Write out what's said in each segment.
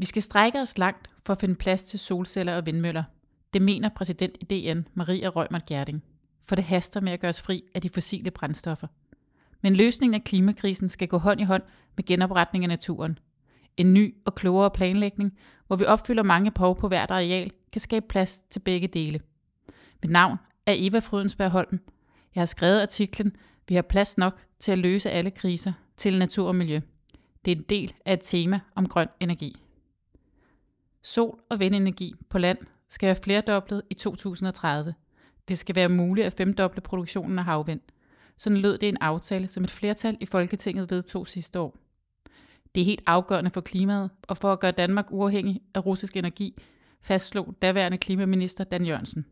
Vi skal strække os langt for at finde plads til solceller og vindmøller. Det mener præsident i DN, Maria Rømert Gerding. For det haster med at gøre os fri af de fossile brændstoffer. Men løsningen af klimakrisen skal gå hånd i hånd med genopretning af naturen. En ny og klogere planlægning, hvor vi opfylder mange behov på hvert areal, kan skabe plads til begge dele. Mit navn er Eva Frydensberg Holm. Jeg har skrevet artiklen Vi har plads nok til at løse alle kriser til natur og miljø. Det er en del af et tema om grøn energi. Sol- og vindenergi på land skal være flerdoblet i 2030. Det skal være muligt at femdoble produktionen af havvind. Sådan lød det en aftale, som et flertal i Folketinget vedtog sidste år. Det er helt afgørende for klimaet og for at gøre Danmark uafhængig af russisk energi, fastslog daværende klimaminister Dan Jørgensen.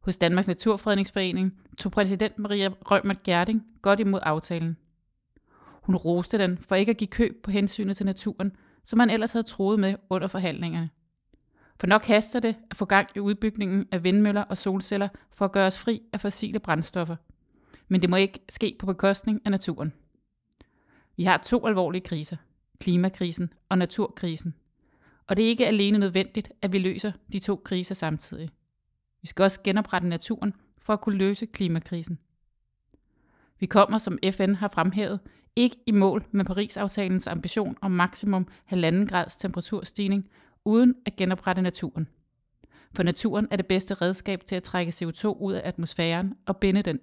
Hos Danmarks Naturfredningsforening tog præsident Maria Rømert Gerding godt imod aftalen. Hun roste den for ikke at give køb på hensynet til naturen, som man ellers havde troet med under forhandlingerne. For nok haster det at få gang i udbygningen af vindmøller og solceller for at gøre os fri af fossile brændstoffer. Men det må ikke ske på bekostning af naturen. Vi har to alvorlige kriser. Klimakrisen og naturkrisen. Og det er ikke alene nødvendigt, at vi løser de to kriser samtidig. Vi skal også genoprette naturen for at kunne løse klimakrisen. Vi kommer, som FN har fremhævet, ikke i mål med Paris-aftalens ambition om maksimum 1,5 grads temperaturstigning uden at genoprette naturen. For naturen er det bedste redskab til at trække CO2 ud af atmosfæren og binde den.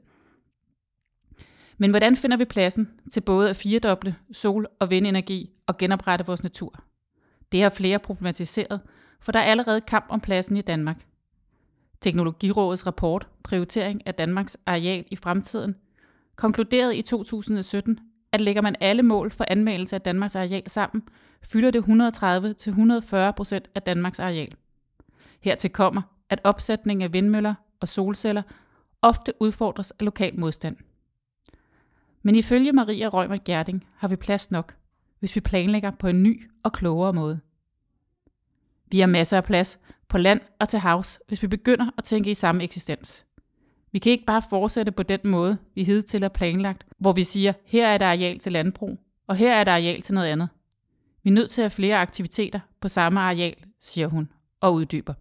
Men hvordan finder vi pladsen til både at firedoble sol- og vindenergi og genoprette vores natur? Det har flere problematiseret, for der er allerede kamp om pladsen i Danmark. Teknologirådets rapport Prioritering af Danmarks areal i fremtiden konkluderede i 2017, at lægger man alle mål for anmeldelse af Danmarks areal sammen, fylder det 130-140 procent af Danmarks areal. Hertil kommer, at opsætning af vindmøller og solceller ofte udfordres af lokal modstand. Men ifølge Maria Rømer Gerding har vi plads nok, hvis vi planlægger på en ny og klogere måde. Vi har masser af plads på land og til havs, hvis vi begynder at tænke i samme eksistens. Vi kan ikke bare fortsætte på den måde, vi hidtil har planlagt, hvor vi siger, her er der areal til landbrug, og her er der areal til noget andet. Vi er nødt til at have flere aktiviteter på samme areal, siger hun og uddyber.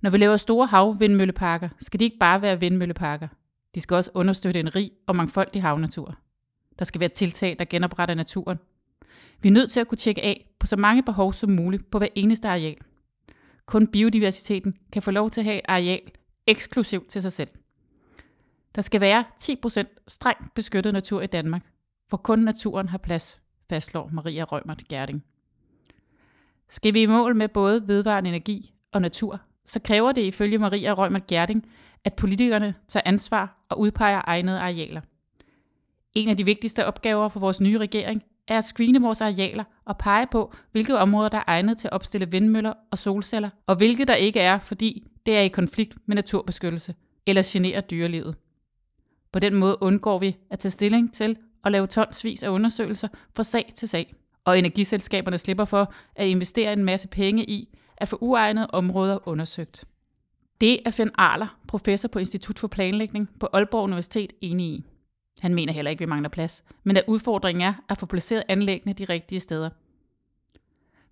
Når vi laver store havvindmølleparker, skal de ikke bare være vindmølleparker. De skal også understøtte en rig og mangfoldig havnatur. Der skal være tiltag, der genopretter naturen. Vi er nødt til at kunne tjekke af på så mange behov som muligt på hver eneste areal. Kun biodiversiteten kan få lov til at have et areal eksklusivt til sig selv. Der skal være 10% strengt beskyttet natur i Danmark, hvor kun naturen har plads, fastslår Maria Rømert Gerding. Skal vi i mål med både vedvarende energi og natur, så kræver det ifølge Maria Rømert Gerding, at politikerne tager ansvar og udpeger egnede arealer. En af de vigtigste opgaver for vores nye regering er at screene vores arealer og pege på, hvilke områder, der er egnet til at opstille vindmøller og solceller, og hvilke der ikke er, fordi det er i konflikt med naturbeskyttelse eller generer dyrelivet. På den måde undgår vi at tage stilling til at lave tonsvis af undersøgelser fra sag til sag, og energiselskaberne slipper for at investere en masse penge i at få uegnede områder undersøgt. Det er Finn Arler, professor på Institut for Planlægning på Aalborg Universitet, enig i. Han mener heller ikke, at vi mangler plads, men at udfordringen er at få placeret anlæggene de rigtige steder.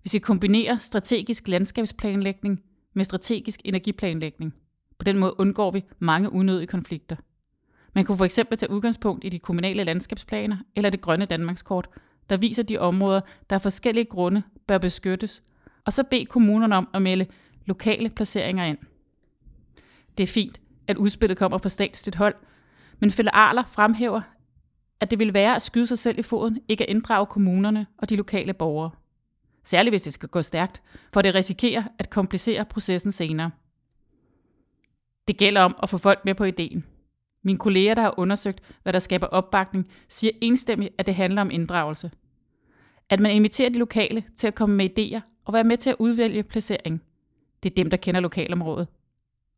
Vi skal kombinere strategisk landskabsplanlægning med strategisk energiplanlægning. På den måde undgår vi mange unødige konflikter. Man kunne for eksempel tage udgangspunkt i de kommunale landskabsplaner eller det grønne Danmarkskort, der viser de områder, der af forskellige grunde bør beskyttes, og så bede kommunerne om at melde lokale placeringer ind. Det er fint, at udspillet kommer fra statsligt hold, men Fælde Arler fremhæver, at det vil være at skyde sig selv i foden, ikke at inddrage kommunerne og de lokale borgere. Særligt hvis det skal gå stærkt, for det risikerer at komplicere processen senere. Det gælder om at få folk med på ideen. Mine kolleger, der har undersøgt, hvad der skaber opbakning, siger enstemmigt, at det handler om inddragelse. At man inviterer de lokale til at komme med idéer og være med til at udvælge placering. Det er dem, der kender lokalområdet.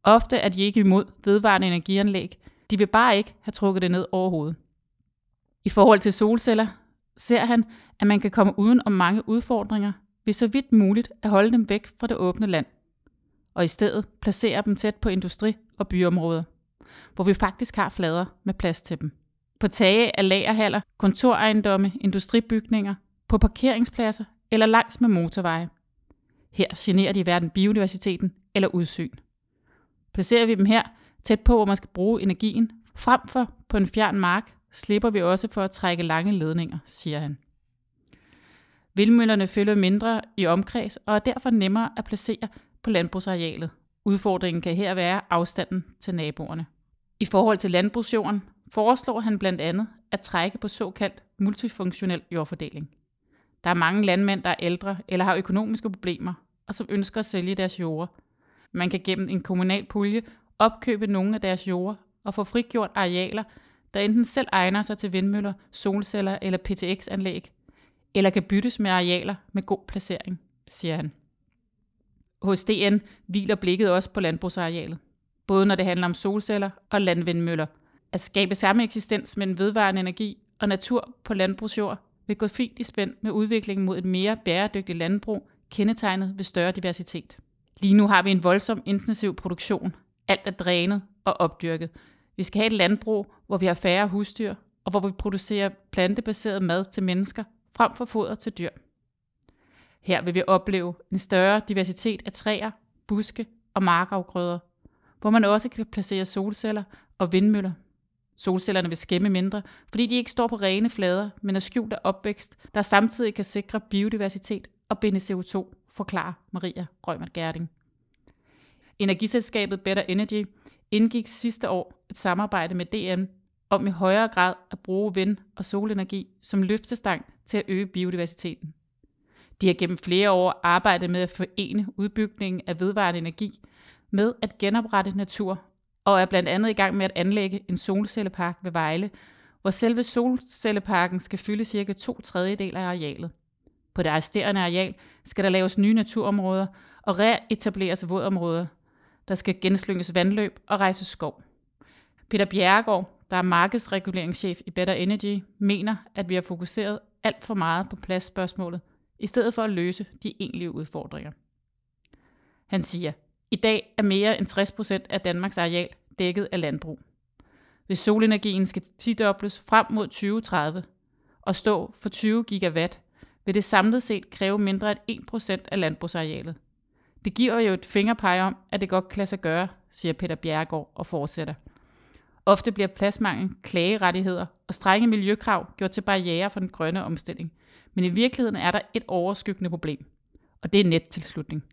Ofte er de ikke imod vedvarende energianlæg. De vil bare ikke have trukket det ned overhovedet. I forhold til solceller ser han, at man kan komme uden om mange udfordringer, ved så vidt muligt at holde dem væk fra det åbne land, og i stedet placere dem tæt på industri- og byområder, hvor vi faktisk har flader med plads til dem. På tage af lagerhaller, kontorejendomme, industribygninger, på parkeringspladser eller langs med motorveje. Her generer de hverken biodiversiteten eller udsyn. Placerer vi dem her, tæt på, hvor man skal bruge energien, frem for på en fjern mark, slipper vi også for at trække lange ledninger, siger han. Vindmøllerne følger mindre i omkreds og er derfor nemmere at placere på landbrugsarealet. Udfordringen kan her være afstanden til naboerne. I forhold til landbrugsjorden foreslår han blandt andet at trække på såkaldt multifunktionel jordfordeling. Der er mange landmænd, der er ældre eller har økonomiske problemer, og som ønsker at sælge deres jorder. Man kan gennem en kommunal pulje opkøbe nogle af deres jorder og få frigjort arealer, der enten selv egner sig til vindmøller, solceller eller PTX-anlæg, eller kan byttes med arealer med god placering, siger han. Hos DN hviler blikket også på landbrugsarealet, både når det handler om solceller og landvindmøller. At skabe samme eksistens mellem vedvarende energi og natur på landbrugsjord vil gå fint i spænd med udviklingen mod et mere bæredygtigt landbrug, kendetegnet ved større diversitet. Lige nu har vi en voldsom intensiv produktion. Alt er drænet og opdyrket. Vi skal have et landbrug, hvor vi har færre husdyr, og hvor vi producerer plantebaseret mad til mennesker, frem for foder til dyr. Her vil vi opleve en større diversitet af træer, buske og markafgrøder, hvor man også kan placere solceller og vindmøller. Solcellerne vil skæmme mindre, fordi de ikke står på rene flader, men er skjult af opvækst, der samtidig kan sikre biodiversitet og binde CO2, forklarer Maria Røgmert Gerding. Energiselskabet Better Energy indgik sidste år et samarbejde med DN om i højere grad at bruge vind- og solenergi som løftestang til at øge biodiversiteten. De har gennem flere år arbejdet med at forene udbygningen af vedvarende energi med at genoprette natur, og er blandt andet i gang med at anlægge en solcellepark ved Vejle, hvor selve solcelleparken skal fylde cirka to tredjedel af arealet. På det resterende areal skal der laves nye naturområder og reetableres vådområder. Der skal genslynges vandløb og rejses skov. Peter Bjerregaard, der er markedsreguleringschef i Better Energy, mener, at vi har fokuseret alt for meget på pladsspørgsmålet, i stedet for at løse de egentlige udfordringer. Han siger, i dag er mere end 60% af Danmarks areal dækket af landbrug. Hvis solenergien skal tidobles frem mod 2030 og stå for 20 gigawatt, vil det samlet set kræve mindre end 1% af landbrugsarealet. Det giver jo et fingerpege om, at det godt kan lade sig gøre, siger Peter Bjerregaard og fortsætter. Ofte bliver pladsmangel, klagerettigheder og strenge miljøkrav gjort til barriere for den grønne omstilling. Men i virkeligheden er der et overskyggende problem, og det er nettilslutning.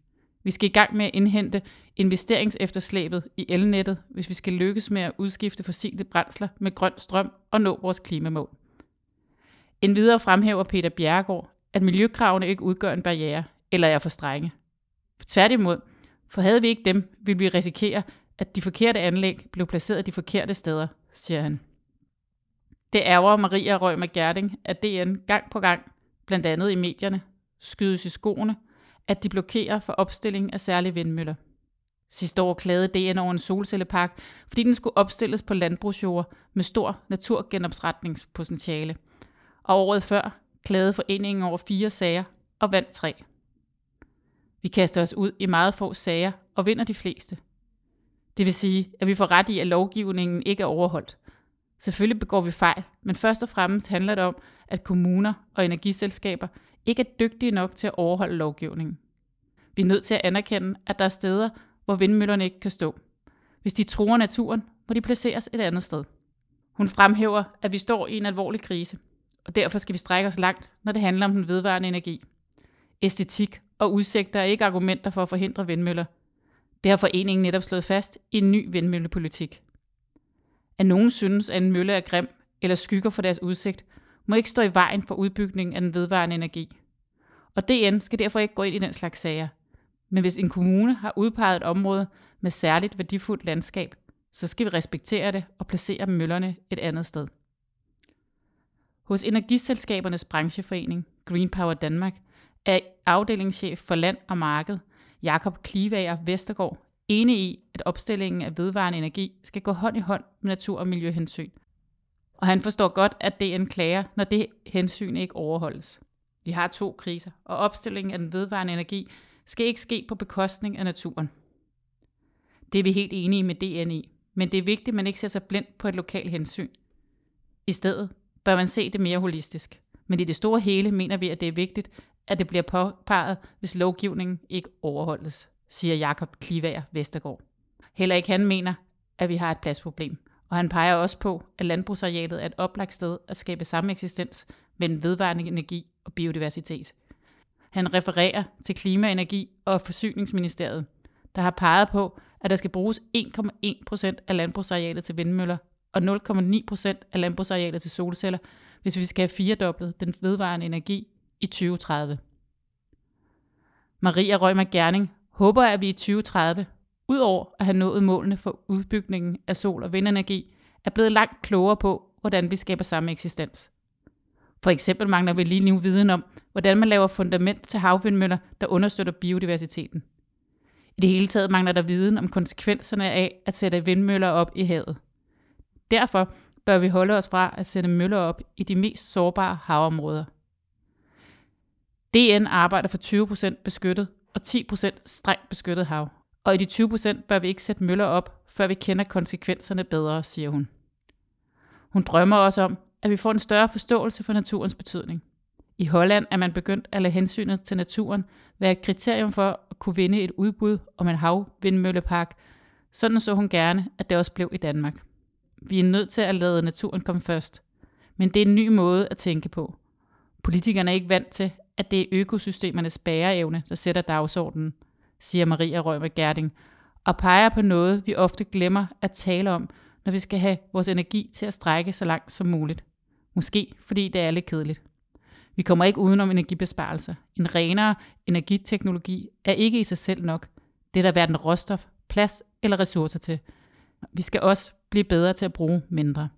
Vi skal i gang med at indhente investeringsefterslæbet i elnettet, hvis vi skal lykkes med at udskifte fossile brændsler med grøn strøm og nå vores klimamål. En videre fremhæver Peter Bjerregaard, at miljøkravene ikke udgør en barriere eller er for strenge. Tværtimod, for havde vi ikke dem, ville vi risikere, at de forkerte anlæg blev placeret de forkerte steder, siger han. Det ærger Maria Røg med Gerding, at DN gang på gang, blandt andet i medierne, skydes i skoene, at de blokerer for opstilling af særlige vindmøller. Sidste år klagede DN over en solcellepark, fordi den skulle opstilles på landbrugsjord med stor naturgenopretningspotentiale. Og året før klagede foreningen over fire sager og vandt tre. Vi kaster os ud i meget få sager og vinder de fleste. Det vil sige, at vi får ret i, at lovgivningen ikke er overholdt. Selvfølgelig begår vi fejl, men først og fremmest handler det om, at kommuner og energiselskaber ikke er dygtige nok til at overholde lovgivningen. Vi er nødt til at anerkende, at der er steder, hvor vindmøllerne ikke kan stå. Hvis de truer naturen, må de placeres et andet sted. Hun fremhæver, at vi står i en alvorlig krise, og derfor skal vi strække os langt, når det handler om den vedvarende energi. Æstetik og udsigter er ikke argumenter for at forhindre vindmøller. Det har foreningen netop slået fast i en ny vindmøllepolitik. At nogen synes, at en mølle er grim eller skygger for deres udsigt, må ikke stå i vejen for udbygningen af den vedvarende energi. Og DN skal derfor ikke gå ind i den slags sager. Men hvis en kommune har udpeget et område med særligt værdifuldt landskab, så skal vi respektere det og placere møllerne et andet sted. Hos Energiselskabernes brancheforening, Green Power Danmark, er afdelingschef for land og marked, Jakob Klivager Vestergaard, enig i, at opstillingen af vedvarende energi skal gå hånd i hånd med natur- og miljøhensyn. Og han forstår godt, at det er en klager, når det hensyn ikke overholdes. Vi har to kriser, og opstillingen af den vedvarende energi skal ikke ske på bekostning af naturen. Det er vi helt enige med DNI, men det er vigtigt, at man ikke ser sig blind på et lokalt hensyn. I stedet bør man se det mere holistisk. Men i det store hele mener vi, at det er vigtigt, at det bliver påpeget, hvis lovgivningen ikke overholdes, siger Jakob Klivager Vestergaard. Heller ikke han mener, at vi har et pladsproblem, og han peger også på, at landbrugsarealet er et oplagt sted at skabe samme eksistens mellem vedvarende energi og biodiversitet. Han refererer til Klima-, Energi- og Forsyningsministeriet, der har peget på, at der skal bruges 1,1 procent af landbrugsarealet til vindmøller og 0,9 procent af landbrugsarealet til solceller, hvis vi skal have firedoblet den vedvarende energi i 2030. Maria Rømer Gerning håber, at vi i 2030, udover at have nået målene for udbygningen af sol- og vindenergi, er blevet langt klogere på, hvordan vi skaber samme eksistens. For eksempel mangler vi lige nu viden om, hvordan man laver fundament til havvindmøller, der understøtter biodiversiteten. I det hele taget mangler der viden om konsekvenserne af at sætte vindmøller op i havet. Derfor bør vi holde os fra at sætte møller op i de mest sårbare havområder. DN arbejder for 20% beskyttet og 10% strengt beskyttet hav. Og i de 20% bør vi ikke sætte møller op, før vi kender konsekvenserne bedre, siger hun. Hun drømmer også om, at vi får en større forståelse for naturens betydning. I Holland er man begyndt at lade hensynet til naturen være et kriterium for at kunne vinde et udbud om en havvindmøllepark. Sådan så hun gerne, at det også blev i Danmark. Vi er nødt til at lade naturen komme først. Men det er en ny måde at tænke på. Politikerne er ikke vant til, at det er økosystemernes bæreevne, der sætter dagsordenen, siger Maria Rømer Gerding, og peger på noget, vi ofte glemmer at tale om, når vi skal have vores energi til at strække så langt som muligt. Måske fordi det er lidt kedeligt. Vi kommer ikke udenom energibesparelser. En renere energiteknologi er ikke i sig selv nok. Det er der hverken råstof, plads eller ressourcer til. Vi skal også blive bedre til at bruge mindre.